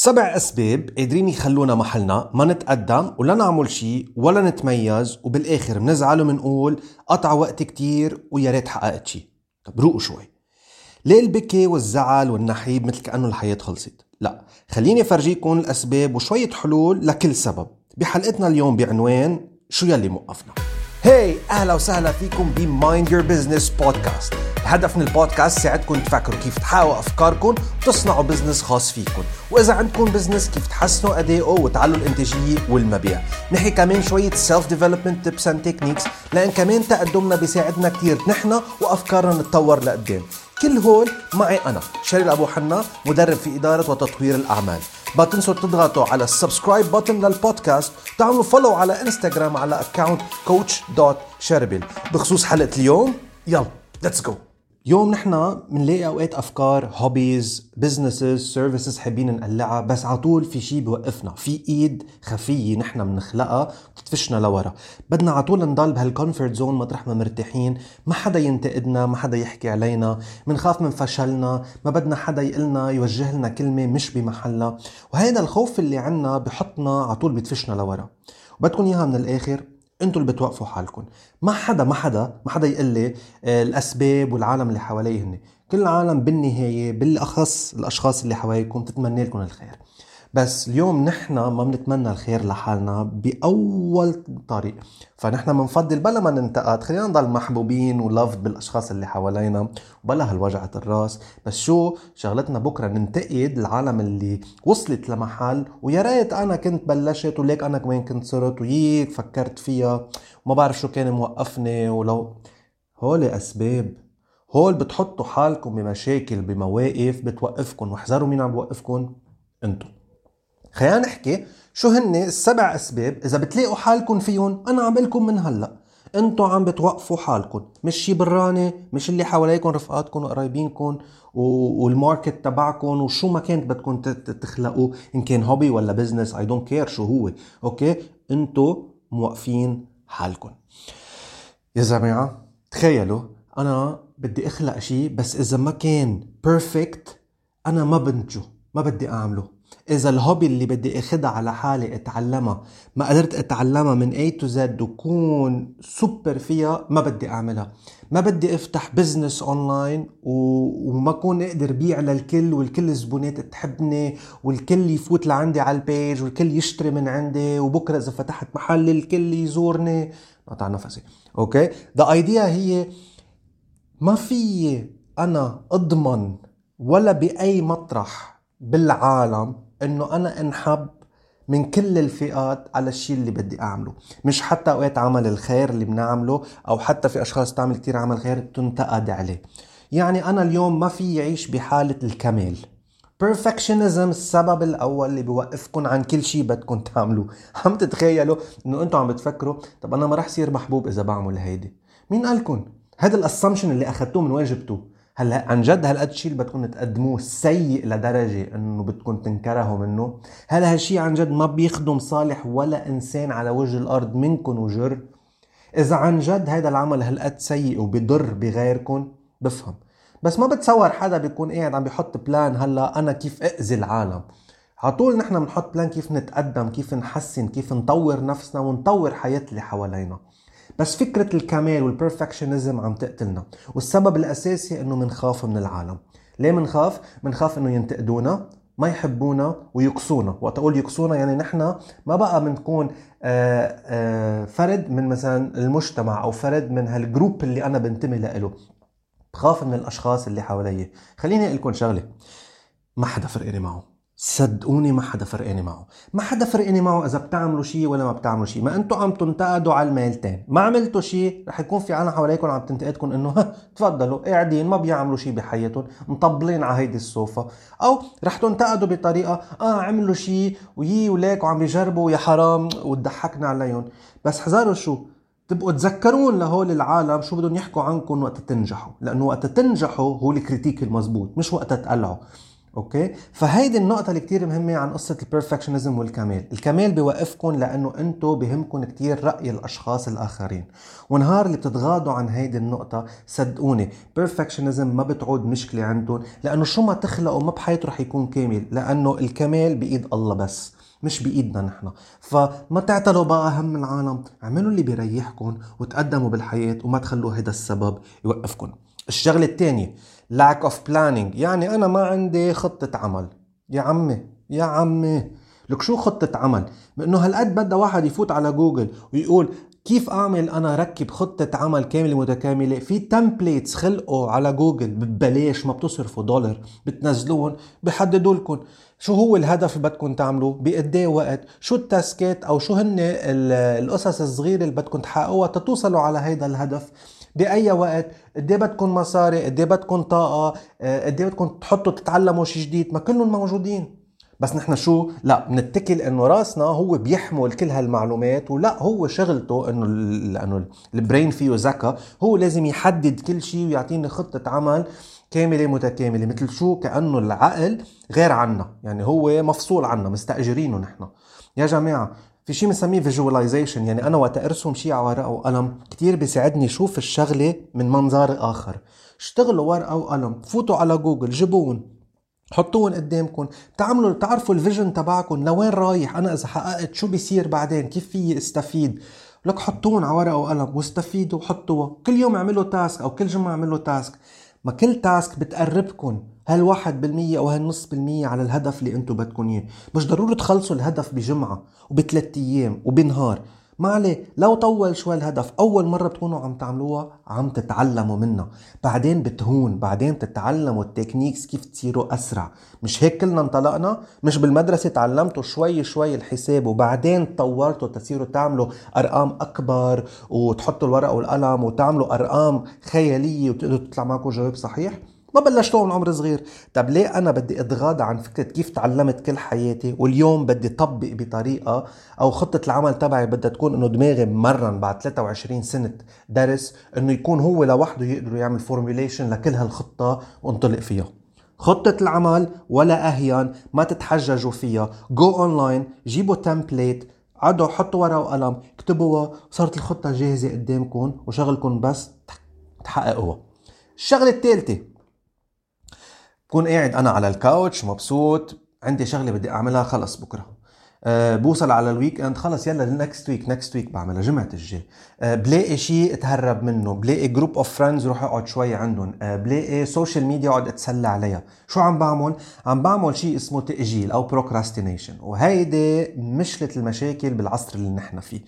سبع أسباب قادرين يخلونا محلنا ما نتقدم ولا نعمل شيء ولا نتميز وبالآخر بنزعل وبنقول قطع وقت كتير ويا ريت حققت شيء طب روقوا شوي. ليه البكي والزعل والنحيب مثل كأنه الحياة خلصت؟ لا خليني أفرجيكم الأسباب وشوية حلول لكل سبب. بحلقتنا اليوم بعنوان شو يلي موقفنا؟ Hi أهلا وسهلا فيكم ب Mind Your Business Podcast الهدف من البودكاست ساعدكم تفكروا كيف تحققوا أفكاركم وتصنعوا business خاص فيكم. وإذا عندكم business كيف تحسنوا أدائه وتعلوا الإنتاجية والمبيع. نحكي كمان شوية self development tips and techniques لأن كمان تقدمنا بيساعدنا كثير نحن وأفكارنا نتطور لقدام. كل هول معي أنا شربل أبو حنا مدرب في إدارة وتطوير الأعمال. ما تنسوا تضغطوا على ال subscribe button للبودكاست وتعملوا follow على انستغرام على account coach dot شربل. بخصوص حلقة اليوم يلا let's go يوم نحن بنلاقي أوقات أفكار hobbies businesses services حابين نقلعها بس على طول في شيء بوقفنا في إيد خفية نحن بنخلقها بتدفشنا لورا. بدنا على طول نضل بهال comfort zone مطرح ما مرتاحين ما حدا ينتقدنا ما حدا يحكي علينا بنخاف من فشلنا ما بدنا حدا يقلنا يوجه لنا كلمة مش بمحلها. وهذا الخوف اللي عنا بحطنا على طول بتدفشنا لورا. وبدكم إياها من الآخر أنتوا اللي بتوقفوا حالكم. ما حدا ما حدا ما حدا يقول لي آه، الأسباب والعالم اللي حواليه هن كل العالم بالنهاية بالأخص الأشخاص اللي حواليكم تتمنى لكم الخير. بس اليوم نحن ما بنتمنى الخير لحالنا بأول طريق. فنحن بنفضل بلا ما ننتقد خلينا نضل محبوبين ولافد بالأشخاص اللي حوالينا وبلا هالوجعة الراس بس شو؟ شغلتنا بكرة ننتقد العالم اللي وصلت لمحل ويا ريت أنا كنت بلشت وليك أنا كمان كنت صرت وييك فكرت فيها. وما بعرف شو كان موقفني ولو هول أسباب. هول بتحطوا حالكم بمشاكل بمواقف بتوقفكم واحذروا مين عم بوقفكم أنتم خلينا نحكي شو هن السبع أسباب إذا بتلاقوا حالكم فيهم أنا عم قلكم من هلأ. أنتوا عم بتوقفوا حالكم مش شي براني مش اللي حواليكم رفقاتكم وقرايبينكم وال market تبعكم وشو ما كانت بدكم تخلقوا إن كان hobby ولا business I don't care شو هو. Okay؟ أنتوا موقفين حالكم يا جماعة تخيلوا أنا بدي أخلق شيء بس إذا ما كان perfect أنا ما بنتجه ما بدي أعمله. إذا ال hobby اللي بدي أخدها على حالي أتعلمها ما قدرت أتعلمها من A to Z وكون سوبر فيها ما بدي أعملها. ما بدي أفتح business online و... وما كون أقدر بيع للكل والكل الزبونات تحبني والكل يفوت لعندي على ال page والكل يشتري من عندي وبكرة إذا فتحت محل الكل يزورني. قطع نفسي. Okay؟ The idea هي ما في أنا أضمن ولا بأي مطرح بالعالم إنه أنا إنحب من كل الفئات على الشيء اللي بدي أعمله. مش حتى أوقات عمل الخير اللي بنعمله أو حتى في أشخاص تعمل كتير عمل خير تنتقد عليه. يعني أنا اليوم ما في يعيش بحالة الكمال. Perfectionism السبب الأول اللي بيوقفكم عن كل شيء بدكم تعملوه عم تتخيلوا إنه أنتم عم بتفكروا طب أنا ما رح صير محبوب إذا بعمل هيدي؟ مين قالكم هذا الاسامبشن اللي اخذتوه من وين جبتوه؟ هلا عن جد هالقد شيء اللي بدكم تقدموه سيء لدرجة إنه بدكم تنكرهوا منه. هل هالشيء عن جد ما بيخدم صالح ولا إنسان على وجه الأرض منكم وجر. إذا عن جد هذا العمل هالقد سيء وبضر بغيركم بفهم. بس ما بتصور حدا بيكون قاعد عم بيحط plan هلا أنا كيف اذي العالم. على طول نحن بنحط plan كيف نتقدم كيف نحسن كيف نطور نفسنا ونطور حياة اللي حوالينا. بس فكرة الكمال وال perfectionism عم تقتلنا والسبب الأساسي أنه منخاف من العالم. ليه منخاف؟ منخاف أنه ينتقدونا ما يحبونا ويقصونا. وقت أقول يقصونا يعني نحن ما بقى بنكون آه، آه، فرد من مثلا المجتمع أو فرد من هالجروب اللي أنا بنتمي له بخاف من الأشخاص اللي حوالي. خليني أقول لكم شغلة ما حدا فرقني معه. صدقوني ما حدا فرقاني معه. ما حدا فرقاني معه إذا بتعملوا شيء ولا ما بتعملوا شيء ما أنتم عم تنتقدوا على الميلتين ما عملتوا شيء رح يكون في عالم حواليكم عم تنتقدكم إنه تفضلوا قاعدين ما بيعملوا شيء بحياتهم مطبلين على هيدي السوفا أو رح تنتقدوا بطريقة آه عملوا شيء ويي وليك وعم بيجربوا يا حرام وتضحكنا عليهم. بس حذروا شو؟ تبقوا تذكرون لهول العالم شو بدهم يحكوا عنكم وقت تنجحوا. لأنه وقت تنجحوا هو ال critique المزبوط مش وقت تقلعوا. Okay؟ فهيدي النقطة اللي كتير مهمة عن قصة ال perfectionism والكمال، الكمال بيوقفكم لأنه أنتم بهمكم كتير رأي الأشخاص الآخرين، ونهار اللي بتتغاضوا عن هيدي النقطة صدقوني perfectionism ما بتعود مشكلة عندهم لأنه شو ما تخلقوا ما بحياته رح يكون كامل، لأنه الكمال بإيد الله بس، مش بإيدنا نحن. فما تعتلوا بقى هم العالم. اعملوا اللي بيريحكم وتقدموا بالحياة وما تخلوا هذا السبب يوقفكم الشغلة الثانية lack of planning. يعني أنا ما عندي خطة عمل. يا عمي يا عمي. لك شو خطة عمل؟ بأنه هالقد بدها واحد يفوت على جوجل ويقول كيف أعمل أنا ركب خطة عمل كاملة متكاملة؟ في templates خلقوا على جوجل ببلاش ما بتصرفوا دولار. بتنزلوهم بحددوا لكم شو هو الهدف اللي بدكم تعملوه بقد وقت شو التاسكات أو شو هن القصص الصغيرة اللي بدكم تحققوها تتوصلوا على هيدا الهدف. بأي وقت قد إيه بدكم مصاري قد إيه بدكم طاقة آه، قد إيه بدكم تحطوا تتعلموا شيء جديد ما كلهم موجودين. بس نحن شو؟ لا بنتكل إنه راسنا هو بيحمل كل هالمعلومات ولا هو شغلته إنه لأنه ال brain فيه ذكاء هو لازم يحدد كل شيء ويعطيني خطة عمل كاملة متكاملة مثل شو؟ كأنه العقل غير عنا يعني هو مفصول عنا مستأجرينه نحن. يا جماعة في شيء بنسميه visualization يعني أنا وقت أرسم شيء على ورقة وقلم كثير بيساعدني شوف الشغلة من منظار آخر. اشتغلوا ورقة وقلم فوتوا على جوجل جيبوهم حطوهم قدامكم تعملوا تعرفوا ال vision تبعكم لوين رايح أنا إذا حققت شو بيصير بعدين كيف في استفيد. لك حطوهم على ورقة وقلم واستفيدوا وحطوها كل يوم اعملوا task أو كل جمعة اعملوا task ما كل task بتقربكم هالواحد بالمية أو هالنص بالمية على الهدف اللي أنتم بدكم إياه. مش ضروري تخلصوا الهدف بجمعة وبثلاث أيام وبنهار. ما عليه لو طول شوي الهدف أول مرة بتكونوا عم تعملوها عم تتعلموا منها. بعدين بتهون بعدين تتعلموا ال techniques كيف تصيروا أسرع. مش هيك كلنا انطلقنا؟ مش بالمدرسة تعلمتوا شوي شوي الحساب وبعدين طورتوا تصيروا تعملوا أرقام أكبر وتحطوا الورقة والقلم وتعملوا أرقام خيالية وتقدروا تطلع معكم جواب صحيح؟ ما بلشتوه من عمر صغير. طب ليه أنا بدي أتغاضى عن فكرة كيف تعلمت كل حياتي واليوم بدي طبق بطريقة أو خطة العمل تبعي بدها تكون إنه دماغي مرن بعد 23 سنة درس إنه يكون هو لوحده يقدر يعمل formulation لكل هالخطة وانطلق فيها. خطة العمل ولا أهون ما تتحججوا فيها. Go online جيبوا template قعدوا حطوا ورقة وقلم اكتبوها صارت الخطة جاهزة قدامكم وشغلكم بس تحققوها. الشغلة الثالثة بكون قاعد أنا على ال couch مبسوط عندي شغلة بدي أعملها خلص بكرة. أه بوصل على ال weekend خلص يلا next week next week بعملها جمعة الجاي. أه بلاقي شيء اتهرب منه بلاقي group of friends روح أقعد شوي عندهم. أه بلاقي social media أقعد أتسلى عليها. شو عم بعمل؟ عم بعمل شيء اسمه تأجيل أو procrastination وهيدي مشكله المشاكل بالعصر اللي نحن فيه.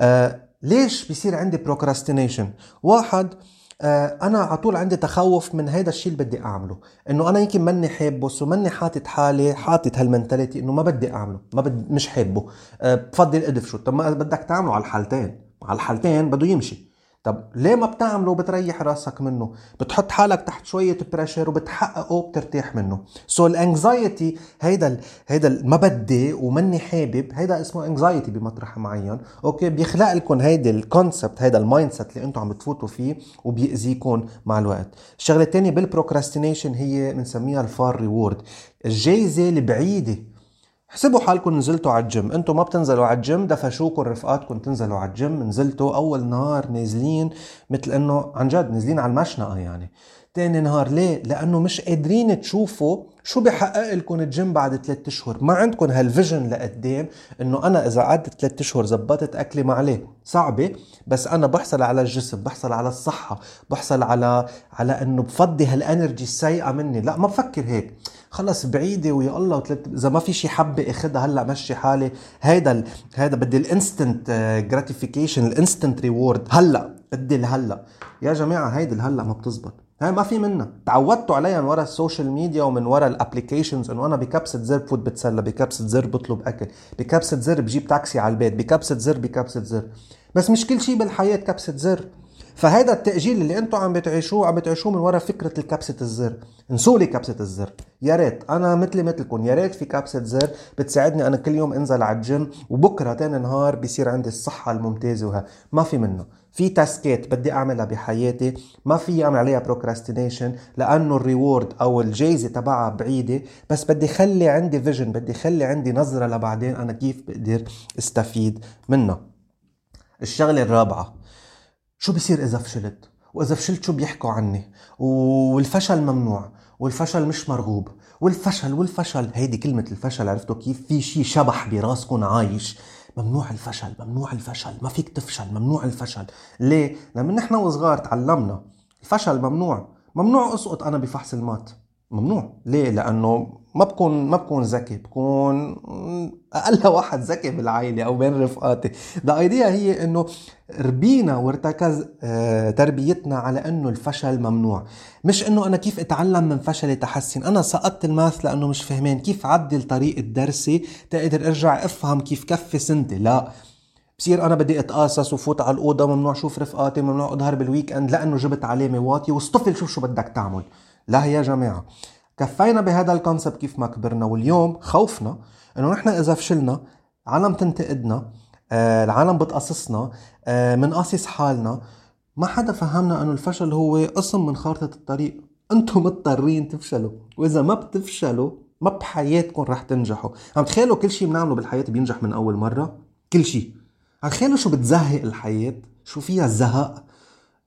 أه ليش بيصير عندي procrastination واحد آه، أنا على طول عندي تخوف من هذا الشيء اللي بدي أعمله. إنه أنا يمكن ماني حابه so ماني حاطط حالي حاطط هال mentality إنه ما بدي أعمله ما بدي مش حابه. أه بفضل أدفشه. طب ما بدك تعمله على الحالتين. على الحالتين بده يمشي. طب ليه ما بتعمله وبتريح راسك منه؟ بتحط حالك تحت شوية pressure وبتحققه وبترتاح منه. so so ال anxiety هيدا هيدا ما بدي ومني حابب هيدا اسمه anxiety بمطرح معين. okay بيخلق لكم هيدا ال concept هيدا ال mindset اللي أنتم عم بتفوتوا فيه وبيأذيكم مع الوقت. الشغلة الثانية بال procrastination هي بنسميها ال far reward الجايزة البعيدة حسبوا حالكم نزلتوا على الجيم. أنتم ما بتنزلوا على الجيم دفشوكم رفقاتكم تنزلوا على الجيم. نزلتوا أول نهار نازلين مثل إنه عن جد نازلين على المشنقة يعني. تاني نهار ليه؟ لأنه مش قادرين تشوفوا شو بحقق لكم الجيم بعد ثلاثة أشهر، ما عندكم هال vision لقدام إنه أنا إذا قعدت ثلاثة أشهر زبطت أكلي ما عليه، صعبة بس أنا بحصل على الجسم، بحصل على الصحة، بحصل على على إنه بفضي هال energy السيئة مني، لا ما بفكر هيك، خلص بعيدة ويا الله. إذا ما في شي حبة اخدها هلأ مشي حالي، هيدا ال... هيدا بدي ال instant gratification، ال instant reward، هلأ بدي الهلا، يا جماعة هيدي الهلا ما بتزبط، هاي ما في منها. تعودتوا عليها من ورا ال social media ومن ورا ال applications إنه أنا بكبسة زر بفوت بتسلى بكبسة زر بطلب أكل بكبسة زر بجيب تاكسي على البيت بكبسة زر بكبسة زر بس مش كل شيء بالحياة كبسة زر فهذا التأجيل اللي أنتم عم بتعيشوه عم بتعيشوه من وراء فكرة الكبسة الزر. انسوا لي كبسة الزر. يا ريت أنا مثلي مثلكم. يا ريت في كبسة زر بتساعدني. أنا كل يوم انزل على الجيم وبكرة تاني نهار بيصير عندي الصحة الممتازة وها. ما في منه. في تاسكات بدي أعملها بحياتي. ما في اعمل عليها procrastination لأنه ال reward أو الجايزة تبعها بعيدة. بس بدي خلي عندي vision بدي خلي عندي نظرة لبعدين أنا كيف بقدر استفيد منها. الشغلة الرابعة. شو بصير إذا فشلت؟ وإذا فشلت شو بيحكوا عني؟ والفشل ممنوع والفشل مش مرغوب والفشل والفشل. هيدي كلمة الفشل عرفتوا كيف؟ في شيء شبح براسكم عايش. ممنوع الفشل ممنوع الفشل ما فيك تفشل ممنوع الفشل. ليه؟ لما نحن وصغار تعلمنا. الفشل ممنوع ممنوع أسقط أنا بفحص المات. ممنوع. ليه؟ لأنه ما بكون ما بكون ذكي بكون أقل واحد ذكي بالعائلة أو بين رفقاتي. ذا ايديا هي إنه ربينا وارتكز آه، تربيتنا على إنه الفشل ممنوع. مش إنه أنا كيف أتعلم من فشلي تحسن. أنا سقطت الماث لأنه مش فهمان كيف عدل طريقة درسي تقدر أرجع أفهم كيف كفي سنتي. لا. بصير أنا بدي أتقاصص وفوت على الأوضة ممنوع أشوف رفقاتي ممنوع أظهر بال weekend لأنه جبت علامة واطية. واصطفل شوف شو بدك تعمل. لا يا جماعة. كفينا بهذا ال concept كيف ما كبرنا واليوم خوفنا إنه نحن إذا فشلنا عالم تنتقدنا آه العالم بتقصصنا آه منقصص حالنا ما حدا فهمنا إنه الفشل هو قسم من خارطة الطريق. أنتم مضطرين تفشلوا وإذا ما بتفشلوا ما بحياتكم رح تنجحوا. عم تخيلوا كل شيء بنعمله بالحياة بينجح من أول مرة؟ كل شيء عم تخيلوا شو بتزهق الحياة؟ شو فيها الزهق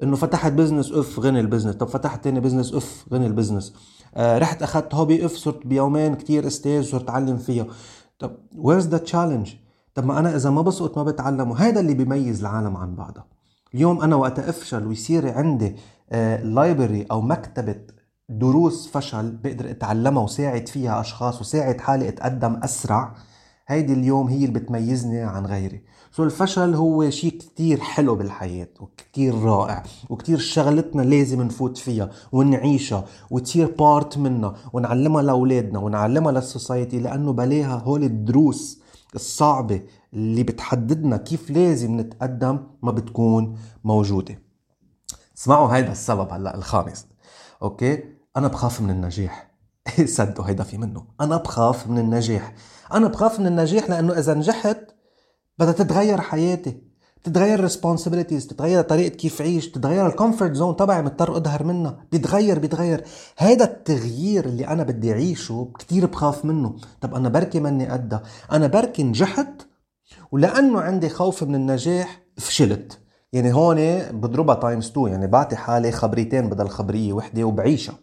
إنه فتحت business أف غني ال business طب فتحت تاني business أف غني ال business رحت أخذت hobby أف صرت بيومين كتير أستاذ صرت أتعلم فيها طب where's the challenge طب ما أنا إذا ما بسقط ما بتعلم وهذا اللي بيميز العالم عن بعضها اليوم أنا وقت افشل ويصير عندي library آه أو مكتبة دروس فشل بقدر أتعلمها وساعد فيها أشخاص وساعد حالي أتقدم أسرع. هيدي اليوم هي اللي بتميزني عن غيري. so الفشل هو شيء كتير حلو بالحياة وكتير رائع وكتير شغلتنا لازم نفوت فيها ونعيشها وتصير part منها ونعلمها لأولادنا ونعلمها لل society لأنه بلاها هول الدروس الصعبة اللي بتحددنا كيف لازم نتقدم ما بتكون موجودة. اسمعوا هيدا السبب هلأ الخامس. okay؟ أنا بخاف من النجاح. صدقوا هيدا في منه. أنا بخاف من النجاح. أنا بخاف من النجاح لأنه إذا نجحت بدها تتغير حياتي. تتغير responsibilities تتغير طريقة كيف عيش تتغير ال comfort zone تبعي مضطر اظهر منها. بيتغير بيتغير. هيدا التغيير اللي أنا بدي أعيشه كتير بخاف منه. طب أنا بركي مني قدها أنا بركي نجحت ولأنه عندي خوف من النجاح فشلت. يعني هون بضربها times 2 يعني بعطي حالي خبريتين بدل خبرية وحدة وبعيشها.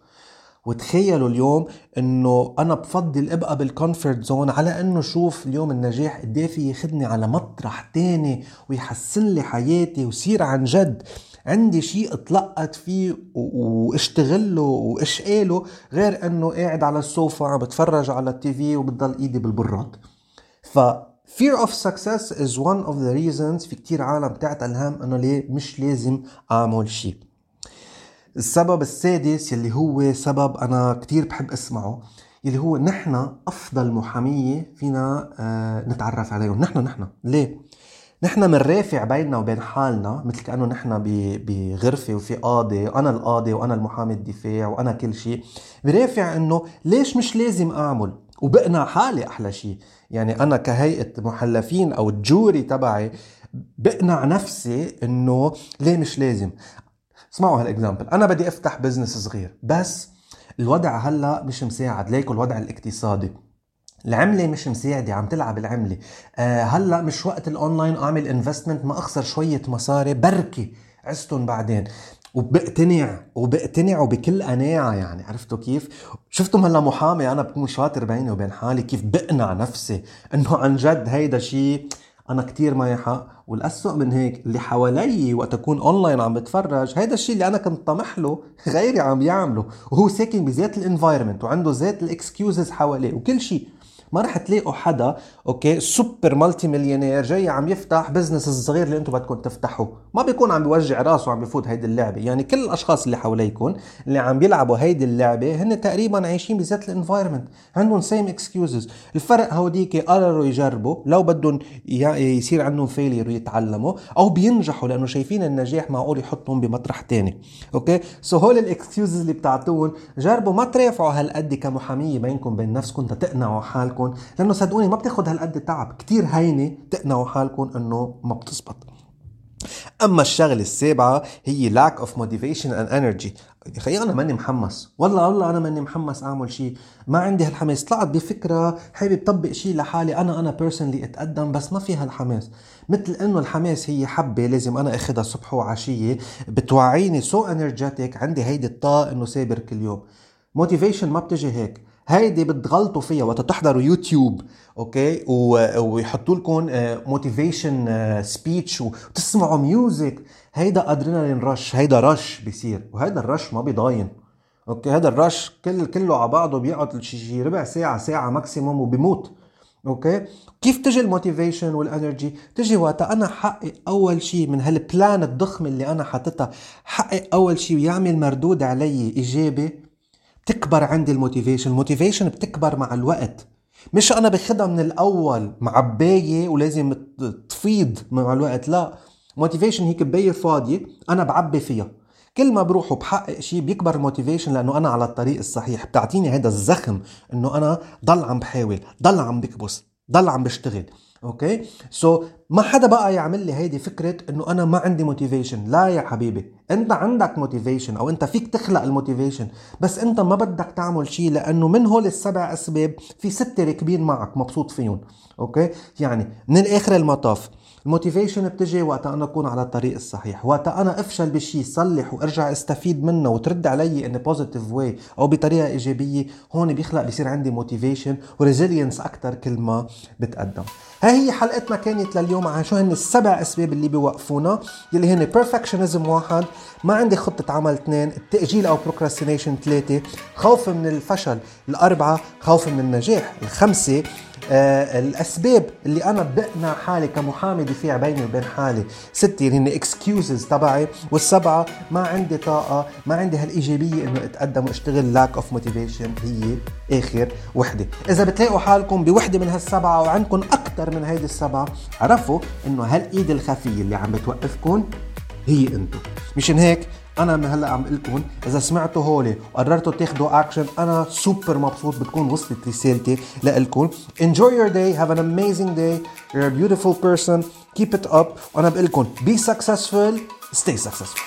وتخيلوا اليوم إنه أنا بفضل أبقى بال comfort zone على إنه شوف اليوم النجاح قد في ياخذني على مطرح تاني ويحسن لي حياتي وصير عن جد. عندي شيء اتلقت فيه وأشتغله وأشقاله غير إنه قاعد على السوفا عم بتفرج على ال TV وبتضل إيدي بالبراد. ف fear of success is one of the reasons في كتير عالم بتعتل هم إنه ليه مش لازم أعمل شيء. السبب السادس يلي هو سبب أنا كتير بحب أسمعه يلي هو نحن أفضل محامية فينا آه نتعرف عليهم. نحن نحن. ليه؟ نحن منرافع بيننا وبين حالنا مثل كأنه نحن بغرفة وفي قاضي أنا القاضي وأنا المحامي الدفاع وأنا كل شيء. برافع إنه ليش مش لازم أعمل؟ وبقنع حالي أحلى شيء. يعني أنا كهيئة محلفين أو ال jury تبعي بقنع نفسي إنه ليه مش لازم؟ اسمعوا هال example أنا بدي أفتح business صغير بس الوضع هلأ مش مساعد. ليكو الوضع الاقتصادي. العملة مش مساعدة عم تلعب العملة. آه هلأ مش وقت الاونلاين أعمل investment ما أخسر شوية مصاري بركي عزتهم بعدين. وبقتنع وبقتنع وبكل قناعة يعني. عرفتوا كيف؟ شفتم هلأ محامي أنا بكون شاطر بيني وبين حالي كيف بقنع نفسي إنه عن جد هيدا شيء أنا كتير معي حق والاسوء من هيك اللي حوالي وقت أكون اونلاين عم بتفرج هيدا الشيء اللي أنا كنت طمح له غيري عم يعمله وهو ساكن بذات ال environment وعنده ذات ال excuses حواليه وكل شيء ما رح تلاقوا حدا okay super multi millionaire جاي عم يفتح business الصغير اللي أنتم بدكم تفتحوه. ما بيكون عم بيوجع راسه وعم بيفوت هيدي اللعبة. يعني كل الأشخاص اللي حواليكم اللي عم بيلعبوا هيدي اللعبة هن تقريبا عايشين بذات ال environment عندهم same excuses الفرق هوديك قرروا يجربوا. لو بدهم يصير عندهم failure ويتعلموا أو بينجحوا لأنه شايفين النجاح معقول يحطهم بمطرح تاني. okay؟ so هول ال excuses اللي بتعطوهم جربوا ما ترافعوا هالقد كمحامية بينكم بين نفسكم تقنعوا حالكم. لأنه صدقوني ما بتاخذ هالقد تعب. كتير هينة تقنعوا حالكم إنه ما بتزبط. أما الشغلة السابعة هي lack of motivation and energy. أخي أنا ماني محمس. والله والله أنا ماني محمس أعمل شيء ما عندي هالحماس. طلعت بفكرة حابب طبق شيء لحالي. أنا أنا personally أتقدم بس ما في هالحماس. مثل إنه الحماس هي حبة لازم أنا اخذها صبح وعشية. بتوعيني so energetic عندي هيدي الطاقة إنه سابر كل يوم. motivation ما بتجي هيك. هيدي بتغلطوا فيها وقت تحضروا يوتيوب okay؟ ويحطوا لكم motivation speech وتسمعوا music هيدا adrenaline rush هيدا rush بيصير وهيدا ال rush ما بيضاين okay؟ هذا ال rush كل كله على بعضه بيقعد شي ربع ساعة ساعة maximum وبيموت okay؟ كيف تجي ال motivation وال energy تجي وقتها أنا حقق أول شيء من هال plan الضخمه اللي أنا حاططها حقق أول شيء ويعمل مردود علي إيجابي بتكبر عندي ال motivation. ال motivation بتكبر مع الوقت. مش أنا باخدها من الأول معبايه ولازم تفيض مع الوقت. لا motivation هي كبايه فاضيه أنا بعبي فيها. كل ما بروح وبحقق شيء بيكبر ال motivation لأنه أنا على الطريق الصحيح. بتعطيني هذا الزخم إنه أنا ضل عم بحاول ضل عم بكبس ضل عم بشتغل. okay؟ so so, ما حدا بقى يعمل لي هيدي فكرة إنه أنا ما عندي motivation لا يا حبيبي. أنت عندك motivation أو أنت فيك تخلق ال motivation بس أنت ما بدك تعمل شيء لأنه من هول السبع أسباب في ستة راكبين معك مبسوط فيهم. okay؟ يعني من الآخر المطاف. ال motivation بتجي وقت أنا أكون على الطريق الصحيح وقت أنا أفشل بشيء صلح وأرجع أستفيد منه وترد علي in positive way أو بطريقة إيجابية هون بيخلق بيصير عندي motivation و resilience أكثر كل ما بتقدم. هاي هي حلقتنا كانت لليوم عن شو هن السبع أسباب اللي بيوقفونا يلي هن perfectionism واحد ما عندي خطة عمل اثنين التأجيل أو procrastination ثلاثة خوف من الفشل الأربعة خوف من النجاح الخمسة آه الأسباب اللي أنا بقنع حالي كمحامي دفاع بيني وبين حالي. اللي هن excuses تبعي. والسبعة ما عندي طاقة ما عندي هالإيجابية إنه أتقدم وأشتغل. lack of motivation هي آخر وحدة. إذا بتلاقوا حالكم بوحدة من هالسبعة وعندكم أكثر من هيدي السبعة عرفوا إنه هالإيد الخفية اللي عم بتوقفكم هي أنتم مشان هيك أنا هلأ عم لكم إذا سمعتوا هولي وقررتوا تاخذوا اكشن أنا سوبر مبسوط بتكون وصلت رسالتي لكم enjoy your day have an amazing day you're a beautiful person keep it up. وأنا بقول لكم be successful stay successful.